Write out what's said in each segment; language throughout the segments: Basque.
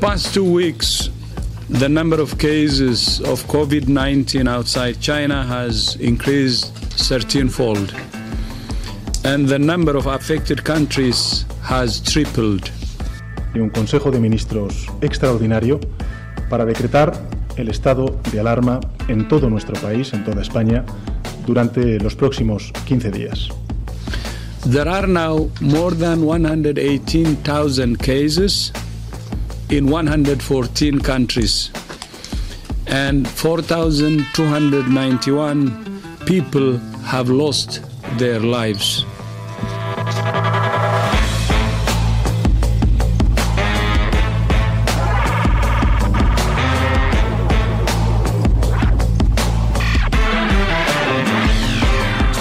Past two weeks, the number of cases of COVID 19 outside China has increased 13 fold, and the number of affected countries has tripled. Y un Consejo de Ministros extraordinario para decretar el estado de alarma en todo nuestro país, en toda España, durante los próximos 15 días. There are now more than 118,000 cases in 114 countries, and 4,291 people have lost their lives.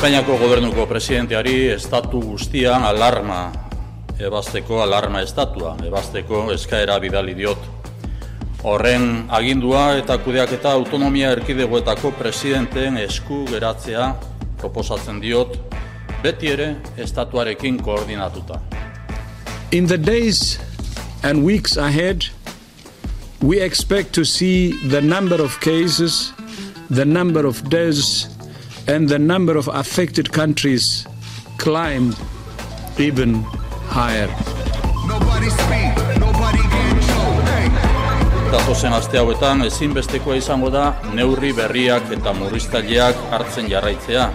Espainiako gobernuko presidenteari estatu guztian alarma ebazteko alarma estatua, ebazteko eskaera bidali diot. Horren agindua eta kudeaketa autonomia erkidegoetako presidenteen esku geratzea proposatzen diot, beti ere estatuarekin koordinatuta. In the days and weeks ahead, we expect to see the number of cases, the number of deaths, and the number of affected countries climb even higher. Nobody speak, nobody get told. Hey. Datozen aste hauetan ezinbestekoa izango da neurri berriak eta murriztaileak hartzen jarraitzea.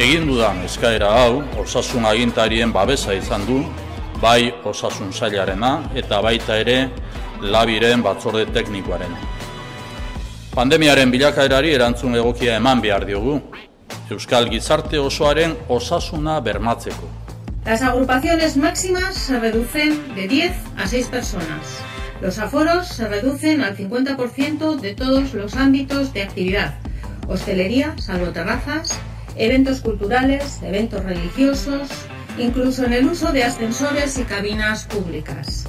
Egin dudan eskaera hau osasun agintarien babesa izan du, bai osasun sailarena eta baita ere labiren batzorde teknikoaren. Pandemiaren bilakaerari erantzun egokia eman behar diogu. Euskal gizarte osoaren osasuna bermatzeko. Las agrupaciones máximas se reducen de 10 a 6 personas. Los aforos se reducen al 50% de todos los ámbitos de actividad. Hostelería, salvo terrazas, eventos culturales, eventos religiosos, incluso en el uso de ascensores y cabinas públicas.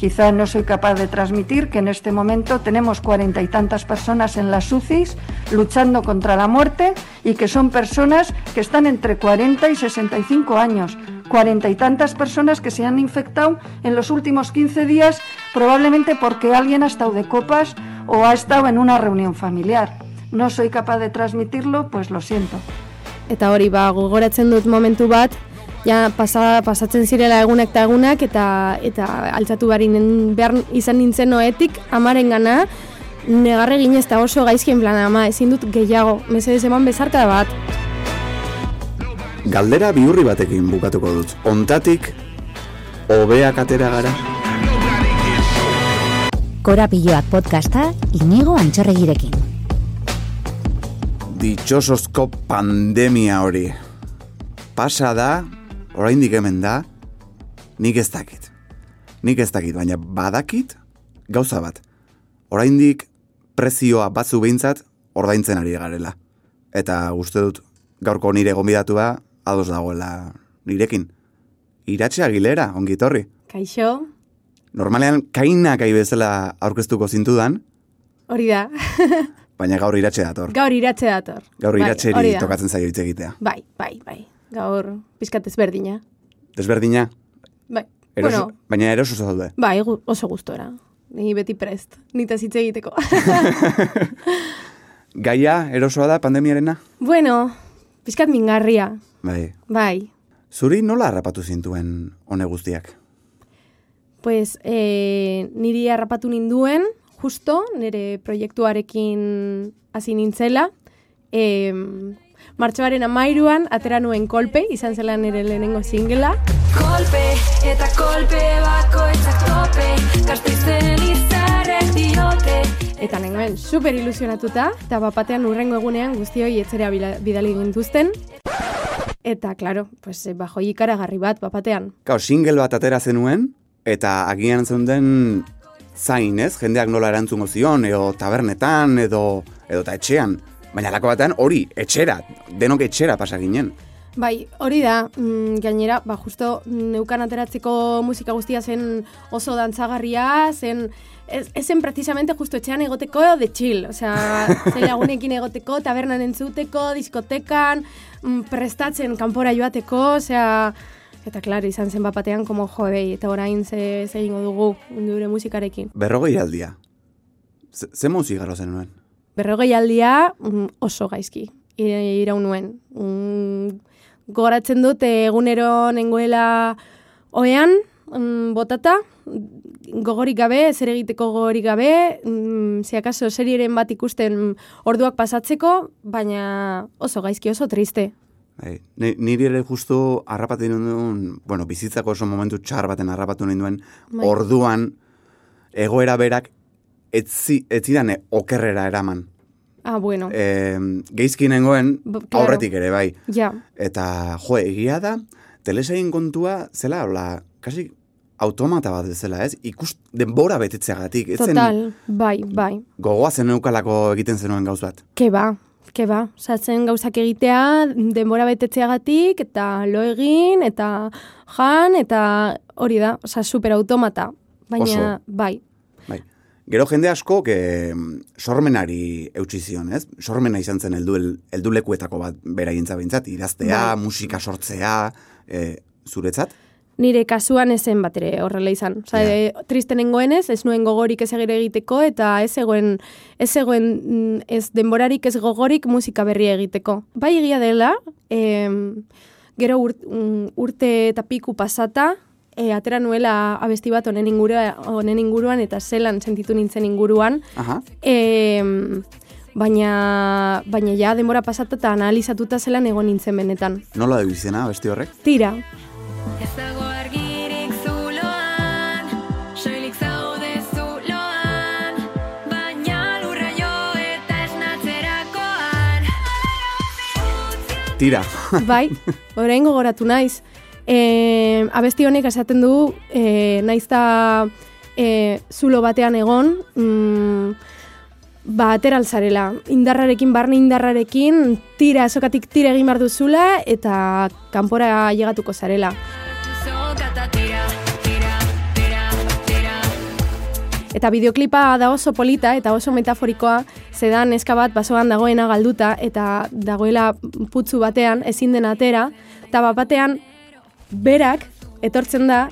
Quizá no soy capaz de transmitir que en este momento tenemos cuarenta y tantas personas en las UCIs luchando contra la muerte y que son personas que están entre 40 y 65 años. Cuarenta y tantas personas que se han infectado en los últimos 15 días probablemente porque alguien ha estado de copas o ha estado en una reunión familiar. No soy capaz de transmitirlo, pues lo siento. Eta hori, ba, gogoratzen dut momentu bat, ja pasa, pasatzen zirela egunek eta egunak, eta, eta altzatu barinen behar izan nintzen noetik, amaren gana, negarre ginez eta oso gaizkien plana, ama, ezin dut gehiago, mesedez eman bezarka bat. Galdera bihurri batekin bukatuko dut. Ontatik, hobeak atera gara. Korapilloak podcasta inigo antxorregirekin. Ditxosozko pandemia hori. Pasa da, oraindik hemen da, nik ez dakit. Nik ez dakit, baina badakit gauza bat. Oraindik prezioa batzu behintzat ordaintzen ari garela. Eta uste dut gaurko nire gonbidatua ados dagoela nirekin. Iratxe agilera, ongi etorri. Kaixo, Normalean kainak ai bezala aurkeztuko zintudan, hori da. baina gaur iratxe dator. Gaur iratxe dator. Gaur Bai, iratxeri tokatzen zaio hitz egitea. Bai, bai, bai. Gaur pizkat ezberdina. Desberdina, Bai, eroso, bueno, baina eroso zaude. bai, oso gustora. Ni beti prest, nita hitz egiteko. Gaia erosoa da pandemiarena? bueno, pizkat mingarria. Bai. Bai, Zuri nola harrapatu zintuen hone guztiak? pues eh, niri harrapatu ninduen, justo, nire proiektuarekin hasi nintzela. E, martxoaren amairuan, atera nuen kolpe, izan zela nire lehenengo singela. Kolpe eta kolpe bakoitzak tope Gazteizen izarrek diote Eta nengoen super ilusionatuta, eta bapatean urrengo egunean guztioi etzera bidali gintuzten. Eta, klaro, pues, eh, bajo ikaragarri bat bapatean. Gau, single bat atera zenuen, eta agian zeunden zain, ez? Jendeak nola erantzungo zion, edo tabernetan, edo, edo ta etxean. Baina lako batean hori, etxera, denok etxera pasa ginen. Bai, hori da, mm, gainera, ba, justo neukan ateratzeko musika guztia zen oso dantzagarria, zen, ez, zen precisamente justo etxean egoteko de chill, osea, zei lagunekin egoteko, tabernan entzuteko, diskotekan, mm, prestatzen kanpora joateko, osea, Eta klar, izan zen bapatean, como jo, bei, eta orain ze, ze egingo dugu gure musikarekin. Berrogei aldia. Ze, ze musikaro zenuen? Berrogei aldia mm, oso gaizki, ira- iraun nuen. Mm, gogoratzen dut egunero nengoela oean, mm, botata, gogorik gabe, zer egiteko gogorik gabe, mm, si akaso serieren bat ikusten orduak pasatzeko, baina oso gaizki, oso triste. Ni- niri ere justu harrapatu ninduen, bueno, bizitzako oso momentu txar baten harrapatu ninduen, Bai. orduan egoera berak etzi, etzidan okerrera eraman. Ah, bueno, E, geizki nengoen claro. aurretik ere, bai. ja, Eta, jo, egia da, telesain kontua, zela, hola, kasi automata bat bezala, ez? Ikus denbora betetzeagatik. Ez zen total, bai, bai. gogoa zen neukalako egiten zenuen gauz bat. Ke ba, ke ba. Zatzen gauzak egitea, denbora betetzeagatik, eta lo egin, eta jan, eta hori da, oza, superautomata. Baina, Oso. Bai. Gero jende asko que sormenari eutsi zion, ez? Sormena izan zen heldu heldulekuetako bat beraientza behintzat, idaztea, Bai. musika sortzea, e, zuretzat? nire kasuan ezen bat ere horrela izan. Oza, Ja. e, triste nengoenez, ez nuen gogorik ez egire egiteko, eta ez zegoen, ez zegoen mm, ez denborarik ez gogorik musika berria egiteko. Bai egia dela, em, gero ur, mm, urte eta piku pasata, e, atera nuela abesti bat honen, ingurua, honen inguruan, eta zelan sentitu nintzen inguruan, Aha. Em, baina, baina ja denbora pasata eta analizatuta zelan egon nintzen benetan. Nola da izena besti horrek? Tira, Ez dago argirik zuloan, soilik zaude zuloan, baina lurra jo eta esnatzerakoan. Tira. bai, orain gogoratu naiz. E, abesti honek esaten du, e, naiz da e, zulo batean egon, mm, ba, ateralzarela. Indarrarekin, barne indarrarekin, tira, sokatik tira egin behar duzula, eta kanpora llegatuko zarela. Eta bideoklipa da oso polita eta oso metaforikoa, zedan neska bat basoan dagoena galduta eta dagoela putzu batean ezin den atera, eta bat batean berak etortzen da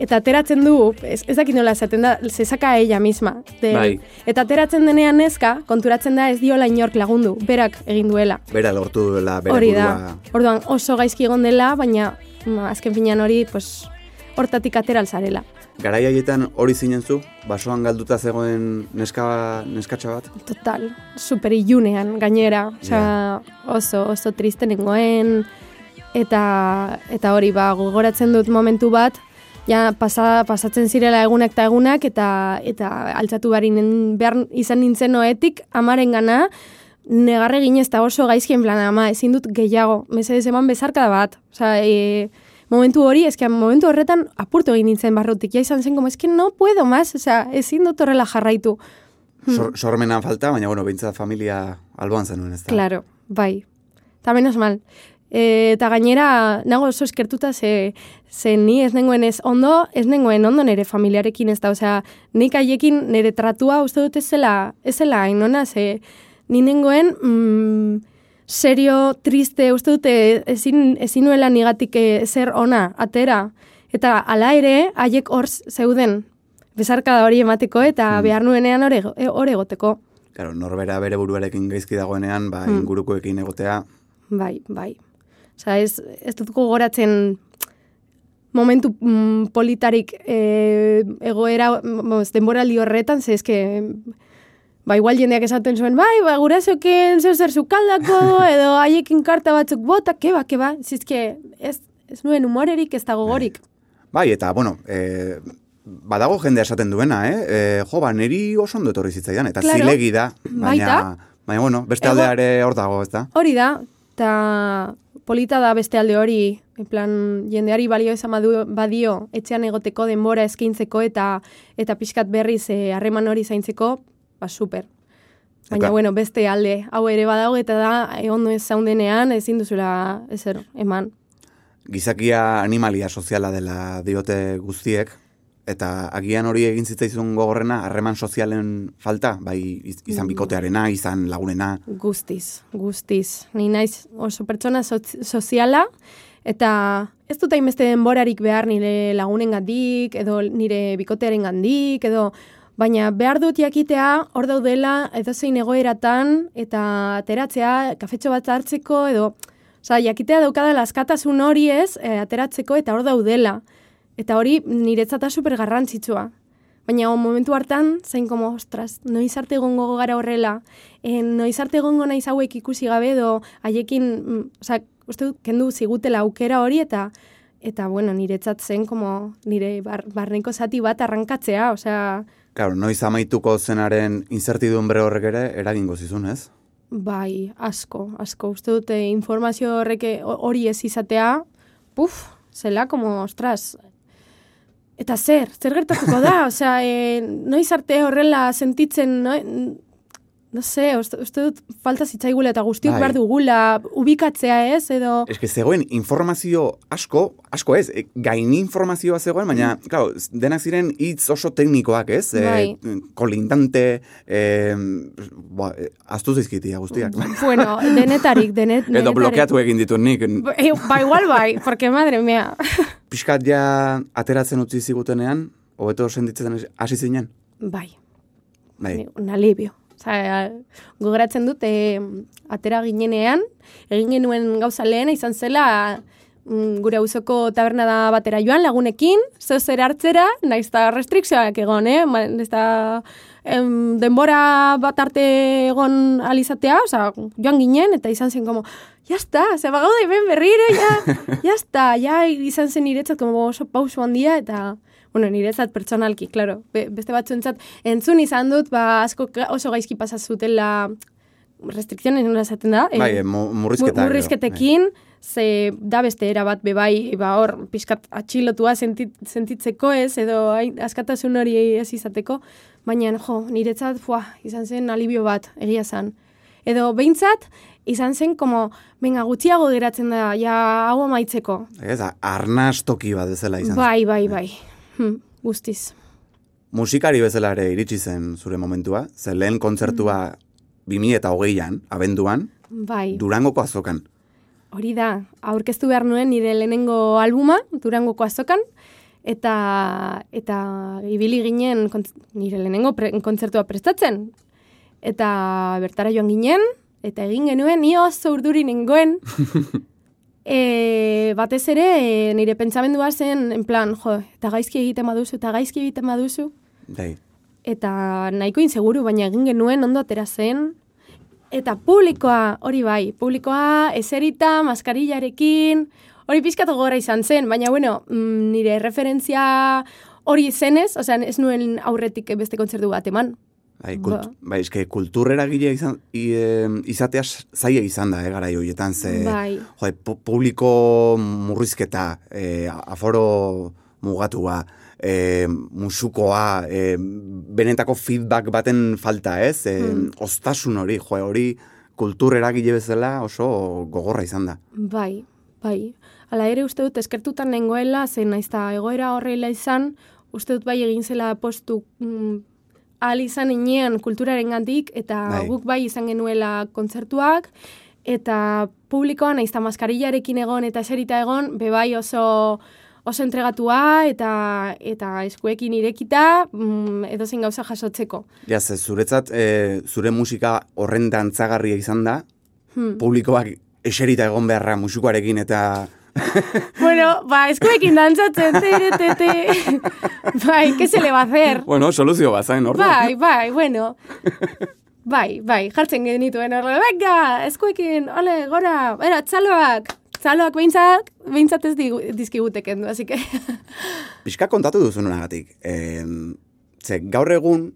eta ateratzen du, ez, ez dakit nola esaten da, se saca ella misma. De, Bai. Eta ateratzen denean neska, konturatzen da ez diola inork lagundu, berak egin duela. Bera lortu duela bere Hori burua. da. Orduan oso gaizki egon dela, baina mm, azken finean hori, pues, hortatik atera alzarela. Garai haietan hori zinen zu? Basoan galduta zegoen neska, neskatxa bat? Total, super ilunean gainera, osea, oso, oso triste nengoen, eta, eta hori, ba, gogoratzen dut momentu bat, ja, pasa, pasatzen zirela egunak eta egunak, eta, eta altzatu barinen behar izan nintzen noetik, amaren gana, negarre ginez eta oso gaizkien plan, ama, ezin dut gehiago, mesedez eman bezarkada bat, osea, e, momentu hori, eske momentu horretan apurtu egin nintzen barrutik, ja izan zen, como, eske no puedo más, osea, ezin dut horrela jarraitu. Sor, sormena falta, baina bueno, behintzat familia alboan zenuen ez da. Claro, bai. Eta menos mal. E, eta gainera, nago oso eskertuta ze, ze ni ez nengoen ez ondo, ez nengoen ondo nire familiarekin ez da. Osea, nik haiekin nire tratua uste dut ez zela, ez zela hain ona, ze ni nengoen mm, serio, triste, uste dute ezin, ezin nuela nigatik eh, zer ona, atera. Eta hala ere, haiek hor zeuden, bezarkada hori emateko eta behar nuenean hor egoteko. Claro, norbera bere buruarekin gaizki dagoenean, ba, Hmm. ingurukoekin egotea, Bai, bai. Osa, ez, ez dut gogoratzen momentu mm, politarik e, egoera, moz, denboraldi horretan, ze eske, ba, igual jendeak esaten zuen, bai, ba, gurasoken zeu zer zukaldako, edo haiekin karta batzuk bota, keba, keba, zizke, ez, ez nuen humorerik, ez da gogorik. Bai, eta, bueno, e, badago jende esaten duena, eh? E, jo, ba, niri oso ondo etorri zitzaidan, eta Claro. zilegi da, baina, Baita. baina, bueno, beste Ego- aldea ere hor dago, ez da? Hori da, eta polita da beste alde hori, plan, jendeari balio badu, badio, etxean egoteko denbora eskaintzeko eta eta pixkat berriz eh, harreman hori zaintzeko, ba, super. Baina, Eta- bueno, beste alde, hau ere badago eta da, eh, ondo ez zaundenean, ezin duzula ezer eman. Gizakia animalia soziala dela diote guztiek, eta agian hori egin zitzaizun gogorrena, harreman sozialen falta, bai iz- izan Mm. bikotearena, izan lagunena, Guztiz, guztiz. Ni naiz oso pertsona soz- soziala, Eta ez dut hainbeste denborarik behar nire lagunen gandik, edo nire bikotearen gandik, edo baina behar dut jakitea hor daudela edozein egoeratan eta ateratzea kafetxo bat hartzeko edo Osa, jakitea daukadala askatasun hori ez, e, ateratzeko eta hor daudela. Eta hori niretzata super garrantzitsua. Baina momentu hartan, zain komo, ostras, noiz arte egongo gara horrela, e, noiz arte egongo naiz hauek ikusi gabe edo haiekin, mm, osa, uste dut, kendu zigutela aukera hori eta eta bueno, niretzat zen como nire bar, barneko zati bat arrankatzea, osea, Claro, noiz amaituko zenaren incertidumbre horrek ere eragingo zizun, ez? bai, asko, asko. Uste dute informazio horrek hori ez izatea, puf, zela, como, ostras, Eta zer, zer gertatuko da? Osea, e, noiz arte horrela sentitzen, no, no sé, uste, uste dut falta zitzaigula eta guztiok Bai. behar dugula ubikatzea ez, edo... Eske zegoen informazio asko, asko ez, e, gain informazioa zegoen, baina, claro, denak ziren hitz oso teknikoak, ez? Mm. Bai. E, kolindante, e, ba, aztu zizkitia guztiak. Bueno, denetarik, denet, denetarik. Edo blokeatu egin ditu nik. Ba, eh, ba, igual bai, porque madre mía. Piskat ja ateratzen utzi zigutenean, hobeto sentitzen hasi zinen? bai, Bai. un alivio. Osa, gogoratzen dut, e, atera ginenean, egin genuen gauza lehena izan zela, gure auzoko taberna da batera joan lagunekin, zeu zer hartzera, naiz eta restrikzioak egon, eh? Naiz eta em, denbora bat arte egon alizatea, oza, joan ginen, eta izan zen como, ya está, ze bagaude hemen berriro, ya, ya está, ya izan zen niretzat como oso pauso handia, eta, bueno, niretzat pertsonalki, claro, Be, beste batzuentzat entzun izan dut, ba, asko oso gaizki pasa zutela restrikzionen nola esaten da? Bai, eh, mu- murrizketak edo, Murrizketekin, ze da beste erabat bebai, ba hor, pixkat atxilotua sentit, sentitzeko ez, edo askatasun hori ez izateko, baina, jo, niretzat, fua, izan zen alibio bat, egia zen. Edo behintzat, izan zen, como, venga, gutxiago geratzen da, ja, hau amaitzeko. Ez, arnaz toki bat bezala izan. zen. Bai, bai, bai, hm, guztiz. Musikari bezala ere iritsi zen zure momentua, ze lehen kontzertua 2008an, abenduan, Bai. Durangoko azokan. Hori da, aurkeztu behar nuen nire lehenengo albuma, Durangoko azokan, eta, eta ibili ginen kontz- nire lehenengo pre, kontzertua prestatzen. Eta bertara joan ginen, eta egin genuen, ni oso urduri nengoen, e, batez ere, e, nire pentsamendua zen, en plan, jo, eta gaizki egiten baduzu, eta gaizki egiten baduzu, Bai. eta nahiko inseguru, baina egin genuen ondo atera zen. Eta publikoa, hori bai, publikoa eserita, maskarillarekin, hori pizkatu gora izan zen, baina bueno, mm, nire referentzia hori zenez, osea, ez nuen aurretik beste kontzertu bat eman. Bai, kult, Ba. bai, eske kulturera gile izan, e, izatea zaila izan da, eh, gara joietan, ze, Bai. jo, pu- publiko murrizketa, e, aforo mugatua, e, musukoa, e, benetako feedback baten falta, ez? E, Hmm. Ostasun hori, jo, hori kulturera gile bezala oso gogorra izan da. Bai, bai. Hala ere uste dut eskertutan nengoela, zen naizta egoera horrela izan, uste dut bai egin zela postu mm, ahal izan inean kulturaren gandik, eta Bai. guk bai izan genuela kontzertuak, eta publikoan naizta maskarillarekin egon eta eserita egon, bebai oso oso entregatua eta eta eskuekin irekita mm, edozein gauza jasotzeko. Ja, ze zuretzat, e, zure musika horren dantzagarria izan da, Hmm. publikoak eserita egon beharra musikoarekin eta Bueno, ba, eskuekin dantzatzen, tere, tete. bai, ¿qué se le va a hacer? Bueno, soluzio bat zain, orduan. Bai, bai, bueno. Bai, bai, jartzen genituen horre, venga, eskuekin, ole, gora, bera, txaloak, txaloak behintzat, behintzat ez dizkigute kendu, así que... Pixka kontatu duzu nonagatik. E, ze, gaur egun,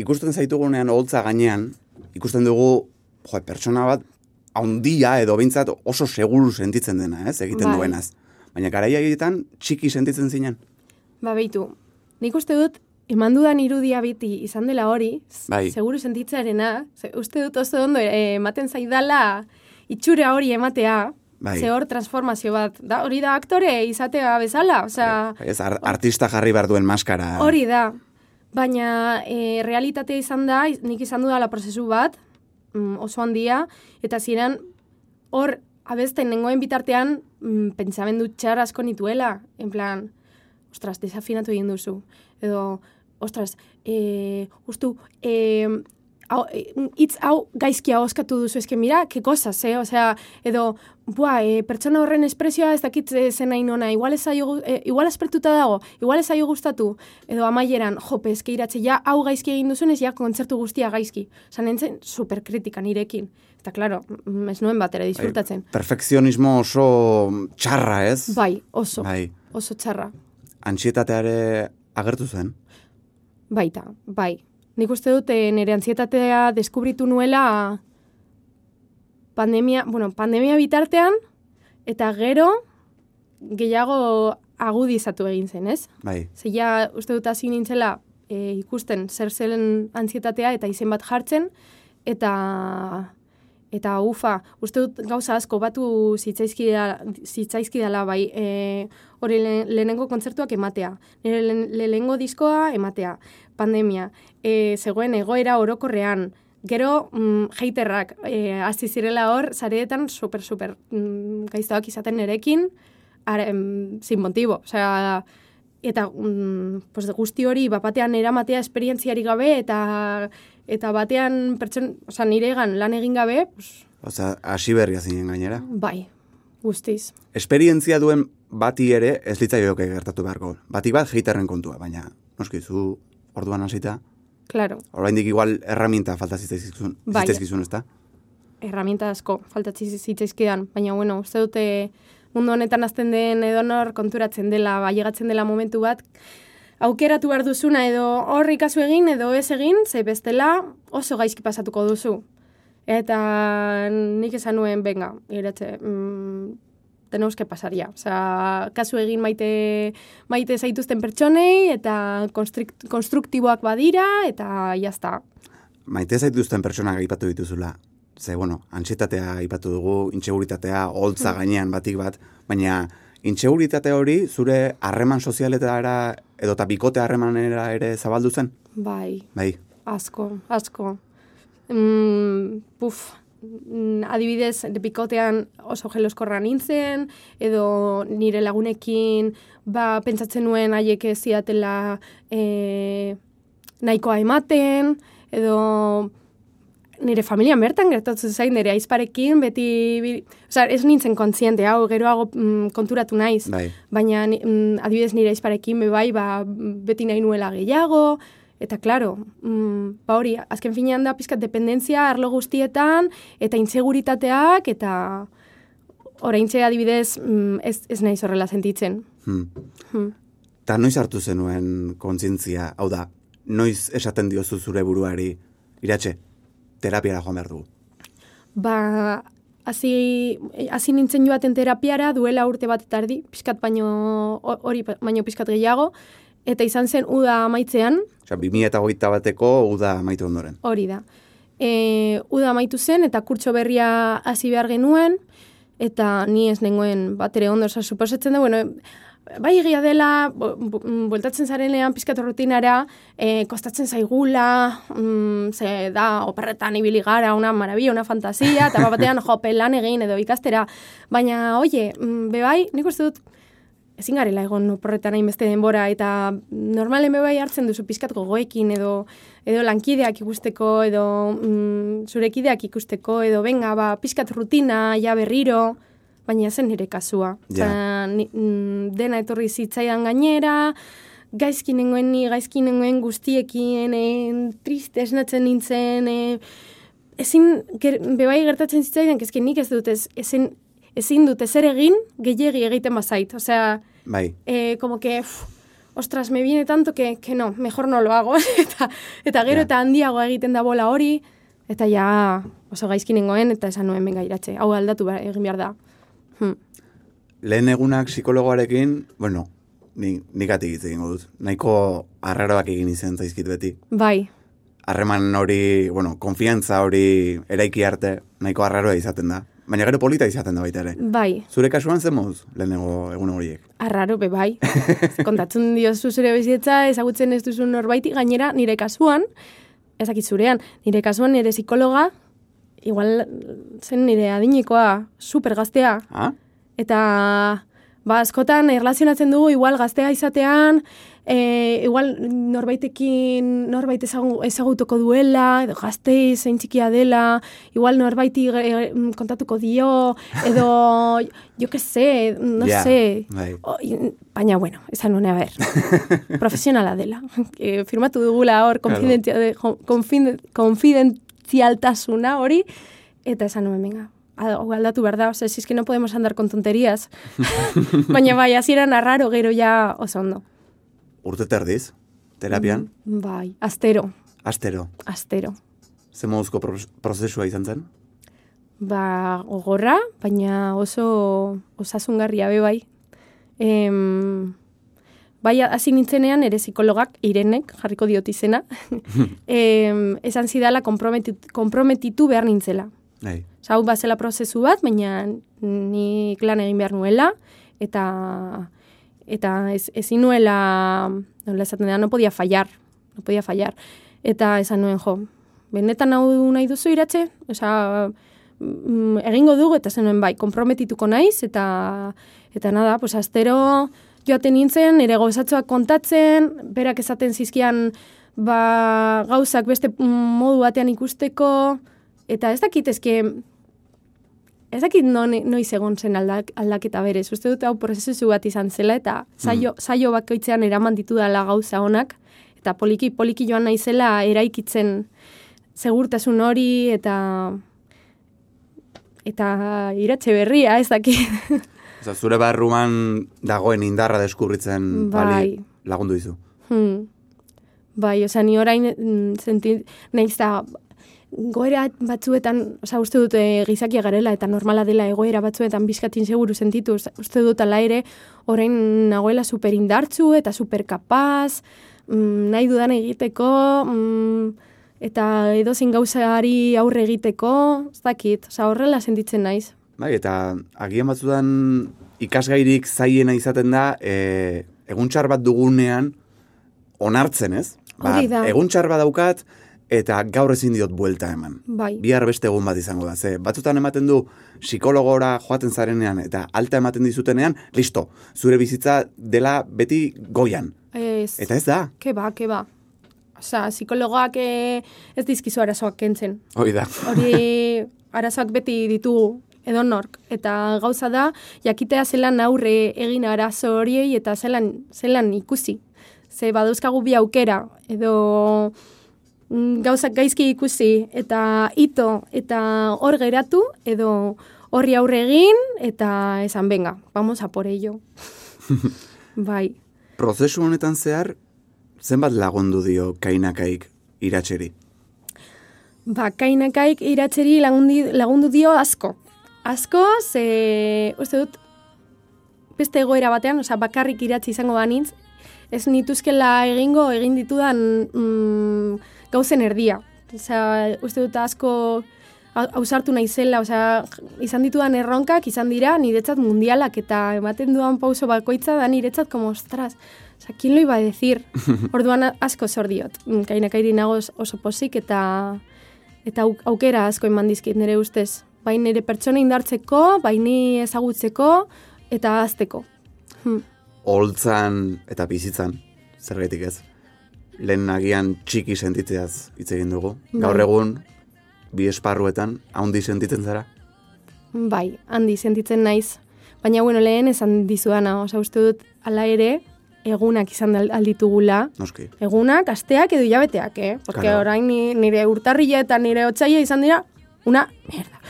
ikusten zaitugunean holtza gainean, ikusten dugu, jo, pertsona bat, haundia edo behintzat oso seguru sentitzen dena, ez, egiten Bai. duenaz. Baina garaia egiten txiki sentitzen zinen. Ba, beitu, nik uste dut, eman dudan irudia biti izan dela hori, Bai. seguru sentitzarena, ze, uste dut oso ondo eh, ematen zaidala itxura hori ematea, Bai. ze hor transformazio bat, da, hori da aktore izatea bezala, osea... Ez, ar, artista jarri behar duen maskara. Hori da. Baina e, realitatea izan da, nik izan dudala prozesu bat, mm, oso handia, eta ziren hor abesten nengoen bitartean, mm, pentsamendu txar asko nituela, en plan, ostras, desafinatu egin duzu. Edo, ostras, e, ustu, e, hau, e, hitz hau gaizkia oskatu duzu, eske mira, ke cosas, eh? Osea, edo, bua, e, pertsona horren espresioa ez dakit e, zen nahi nona, igual ez zaio, gu- e, igual aspertuta dago, igual ez zaio gustatu, edo amaieran, jope, eske iratze, ja, hau gaizki egin duzunez, ja, kontzertu guztia gaizki. Osa, nintzen superkritika nirekin. Eta, claro, mm, ez nuen bat ere disfrutatzen. Perfekzionismo oso txarra, ez? Bai, oso, Bai. oso txarra. Antsietateare agertu zen. Baita, bai. Nik uste dute nire antzietatea deskubritu nuela pandemia, bueno, pandemia bitartean, eta gero gehiago agudizatu egin zen, ez? Bai. Ze ja, uste dut hasi nintzela e, ikusten zer zelen antzietatea eta izen bat jartzen, eta eta ufa, uste dut gauza asko batu zitzaizkidala, bai, e, hori le, lehenengo kontzertuak ematea, nire lehen- lehenengo diskoa ematea, pandemia, e, zegoen egoera orokorrean, gero mm, heiterrak, e, hasi zirela hor, zareetan super, super mm, gaiztoak izaten nerekin, ara, em, sin motivo, osea, eta mm, pues, guzti hori bapatean eramatea esperientziari gabe eta eta batean pertson, osea, niregan lan egin gabe, pues, Osea, hasi berria zinen gainera. bai, guztiz. Esperientzia duen bati ere ez litzaioke gertatu beharko. Bati bat heiterren kontua, baina noski zu orduan hasita, Claro, oraindik igual herramienta falta zitzaizkizun, Bai. zitzaizkizun, ezta? herramienta asko faltatzi zitzaizkidan, baina bueno, uste dute mundu honetan azten den edonor konturatzen dela, bailegatzen dela momentu bat, aukeratu behar duzuna edo horri kasu egin edo ez egin, ze bestela oso gaizki pasatuko duzu. Eta nik esan nuen, venga, iratze, mm, tenemos que pasar ya. Osea, kasu egin maite, maite zaituzten pertsonei, eta konstruktiboak badira, eta jazta. Maite zaituzten pertsonak aipatu dituzula. Ze, bueno, antsietatea aipatu dugu, intxeguritatea, holtza gainean batik bat, baina intxeguritate hori zure harreman sozialetara edo eta bikote harremanera ere zabaldu zen? Bai, Bai, Asko, asko. Mm, puf, mm, adibidez, bikotean oso jeloskorra nintzen, edo nire lagunekin ba, pentsatzen nuen haiek ez ziatela e, nahikoa ematen, edo nire familian bertan gertatzen zain, nire aizparekin, beti, osea, ez nintzen kontziente, hau, geroago mm, konturatu naiz. bai. Baina mm, adibidez nire aizparekin bai, ba, beti nahi nuela gehiago, eta claro, mm, ba hori, azken finean da pizkat dependentzia arlo guztietan, eta inseguritateak, eta oraintxe adibidez mm, ez, ez naiz horrela sentitzen. Hmm. Hmm. Ta noiz hartu zenuen kontzientzia, hau da, noiz esaten diozu zure buruari, iratxe, terapiara joan behar dugu. Ba, hasi hasi nintzen joaten terapiara duela urte bat eta erdi, pizkat baino hori baino pizkat gehiago, eta izan zen uda amaitzean, Osea, 2008 bateko uda amaitu ondoren. Hori da. E, uda amaitu zen eta kurtso berria hasi behar genuen, eta ni ez nengoen bat ere ondo, oza, suposatzen da, bueno, bai egia dela, bu- bueltatzen zarenean pizkat rutinara, e, kostatzen zaigula, mm, ze da, operretan ibili gara, una maravilla, una fantasia, eta bat batean jope lan egin edo ikastera. Baina, oie, mm, bebai, nik uste dut, ezin garela egon oporretan hainbeste denbora, eta normalen bebai hartzen duzu pizkat gogoekin, edo, edo lankideak ikusteko, edo mm, zurekideak ikusteko, edo benga, ba, pizkat rutina, ja berriro, baina zen nire kasua. Ja. Ni- mm, dena etorri zitzaidan gainera, gaizki nengoen ni, gaizki nengoen guztiekin, e, triste esnatzen nintzen, e, ezin, ger, bebai gertatzen zitzaidan, kezke nik ez dut, ez, ezin, ezin dut ezer egin, gehiegi egiten bazait. Osea, Bai, eh, como que, uf, ostras, me viene tanto que, que no, mejor no lo hago. eta, eta gero Ja. eta handiago egiten da bola hori, eta ja oso gaizki nengoen, eta esan nuen benga iratxe, hau aldatu behar, egin behar da. Hmm. lehen egunak psikologoarekin, bueno, ni, nik atik egingo dut. Nahiko arraroak egin izan zaizkit beti. Bai, Harreman hori, bueno, konfiantza hori eraiki arte, nahiko arraroa izaten da. Baina gero polita izaten da baita ere. bai, Zure kasuan zen moduz, lehenengo egun horiek. arraro, be bai. Kontatzen diozu zure bizitza, ezagutzen ez duzun norbaiti, gainera nire kasuan, ezakit zurean, nire kasuan nire psikologa igual zen nire adinekoa, super gaztea, Ah? eta ba, askotan erlazionatzen dugu igual gaztea izatean, e, igual norbaitekin norbait ezagu, ezagutuko duela, edo gazte zein txikia dela, igual norbaiti e, kontatuko dio, edo jo que sé, no Ja, sé. bai. O, i- baina, bueno, esan nune, a ber, profesionala dela. E, firmatu dugula hor konfidentzia- de- jo- konfiden- konfidentzialtasuna hori, eta esan nuen, venga, hau aldatu behar da, ose, si es que no podemos andar con tonterías. Baina bai, hasieran arraro gero ja oso ondo. Urte terdiz, terapian, Bai, astero, astero. astero. Ze moduzko pro- prozesua izan zen? Ba, gogorra, baina oso osasungarria be bai. Em, bai, hasi nintzenean ere psikologak, irenek, jarriko diot izena, em, esan zidala konprometitu, konprometitu behar nintzela. Osa, hau bazela prozesu bat, baina nik lan egin behar nuela, eta eta ez, ezin nuela, nola esaten da, no podia fallar, no podia fallar. Eta esan nuen, jo, benetan hau nahi duzu iratxe? Osa, mm, egingo dugu, eta zenuen bai, konprometituko naiz, eta, eta nada, pues astero joaten nintzen, ere gozatzoak kontatzen, berak esaten zizkian, ba, gauzak beste mm, modu batean ikusteko, eta ez dakit, ezke, ez dakit no, noiz egon zen aldak, aldaketa berez. Uste dut hau prozesu bat izan zela, eta saio, saio bakoitzean eraman ditudala gauza honak, eta poliki, poliki joan naizela eraikitzen segurtasun hori, eta eta iratxe berria, ez dakit. Oza, zure barruan dagoen indarra deskurritzen Bai. bali lagundu dizu. Hmm. Bai, osea, ni orain mm, senti, nahiz da, goera batzuetan, osea, uste dut e, gizakia garela eta normala dela egoera batzuetan bizkatin seguru sentitu, uste dut ala ere, orain nagoela super indartzu eta super kapaz, mm, nahi dudan egiteko, mm, eta edozein gauzari aurre egiteko, ez dakit, osea, horrela sentitzen naiz. Bai, eta agian batzudan ikasgairik zaiena izaten da, e, egun txar bat dugunean onartzen, ez? Ba, Hori da. egun txar bat daukat, eta gaur ezin diot buelta eman. Bai. Bihar beste egun bat izango da. Ze, batzutan ematen du psikologora joaten zarenean eta alta ematen dizutenean, listo, zure bizitza dela beti goian. Ez. Eta ez da. Ke ba, ke ba. Osea, psikologoak eh, ez dizkizu arazoak kentzen. Hoi da. Hori arazoak beti ditugu edonork. Eta gauza da, jakitea zelan aurre egin arazo horiei eta zelan, zelan ikusi. Ze badauzkagu bi aukera, edo mm, gauzak gaizki ikusi eta ito eta hor geratu, edo horri aurre egin eta esan, venga, vamos a por ello. bai. Prozesu honetan zehar, zenbat lagundu dio kainakaik iratxeri? Ba, kainakaik iratzeri lagundi, lagundu dio asko. Asko, ze, uste dut, beste egoera batean, osea, bakarrik iratzi izango banintz, ez nituzkela egingo egin ditudan mm, gauzen erdia. Osea, uste dut asko hau- ausartu naizela, osea, izan ditudan erronkak izan dira niretzat mundialak eta ematen duan pauso bakoitza da niretzat como, ostras, osea, ¿quién lo iba a decir? Orduan asko zor diot. Kainakairi nago os- oso posik eta eta au- aukera asko eman dizkit nire ustez. Bai nire pertsona indartzeko, bai ni ezagutzeko eta azteko. Hm. Holtzan eta bizitzan, zergaitik ez. Lehen agian txiki sentitzeaz hitz egin dugu. Gaur Bai. egun, bi esparruetan, haundi sentitzen zara? Bai, handi sentitzen naiz. Baina, bueno, lehen esan dizudana, osea, uste dut, ala ere, egunak izan alditugula. Noski. Egunak, asteak edo hilabeteak, eh? Porque Claro. orain ni, nire urtarrila eta nire otxaila izan dira, una merda.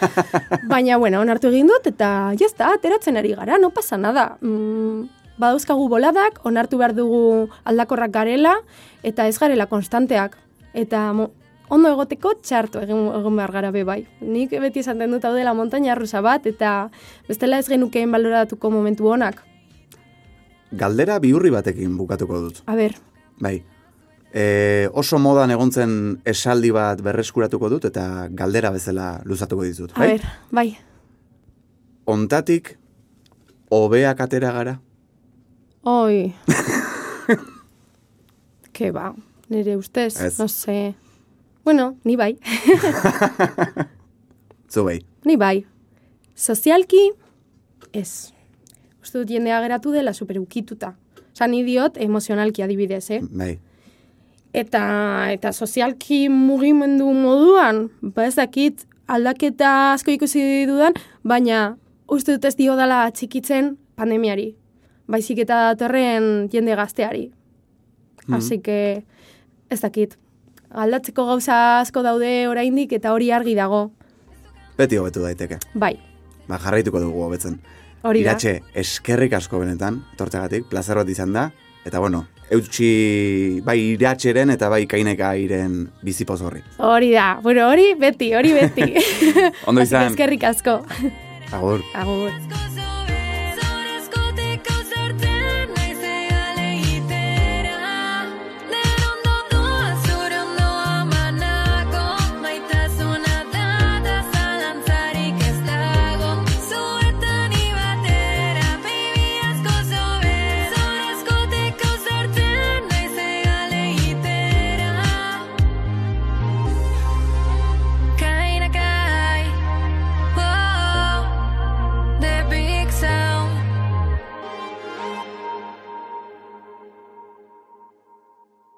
Baina, bueno, onartu egin dut, eta jazta, ateratzen ari gara, no pasa nada. Mm, badauzkagu boladak, onartu behar dugu aldakorrak garela, eta ez garela konstanteak. Eta mo, ondo egoteko txartu egin, egon behar gara be bai. Nik beti esaten dut hau dela montaña rusa bat, eta bestela ez genukeen baloratuko momentu honak. Galdera bihurri batekin bukatuko dut. A ber, Bai. E, oso modan egontzen esaldi bat berreskuratuko dut eta galdera bezala luzatuko dizut. a Bai? ber, bai. Ontatik, hobeak atera gara? Oi. Ke ba, nire ustez, Ez. no sé. Bueno, ni bai. Zu bai. Ni bai. Sozialki, ez. Uste dut jendea geratu dela superukituta. Osa, ni diot emozionalki adibidez, eh? Bai. Eta, eta sozialki mugimendu moduan, ba ez dakit aldaketa asko ikusi dudan, baina uste dut ez dio dela txikitzen pandemiari. Baizik eta datorren jende gazteari. Mhm. Así que, ez dakit. Aldatzeko gauza asko daude oraindik eta hori argi dago. Beti hobetu daiteke. Bai, Ba, jarraituko dugu hobetzen. hori da. Iratxe, eskerrik asko benetan, tortegatik, plazer bat izan da. Eta bueno, eutxi bai iratxeren eta bai kaineka iren bizipoz horri. Hori da. Bueno, hori beti, hori beti. Ondo izan. Eskerrik asko. Agur. Agur.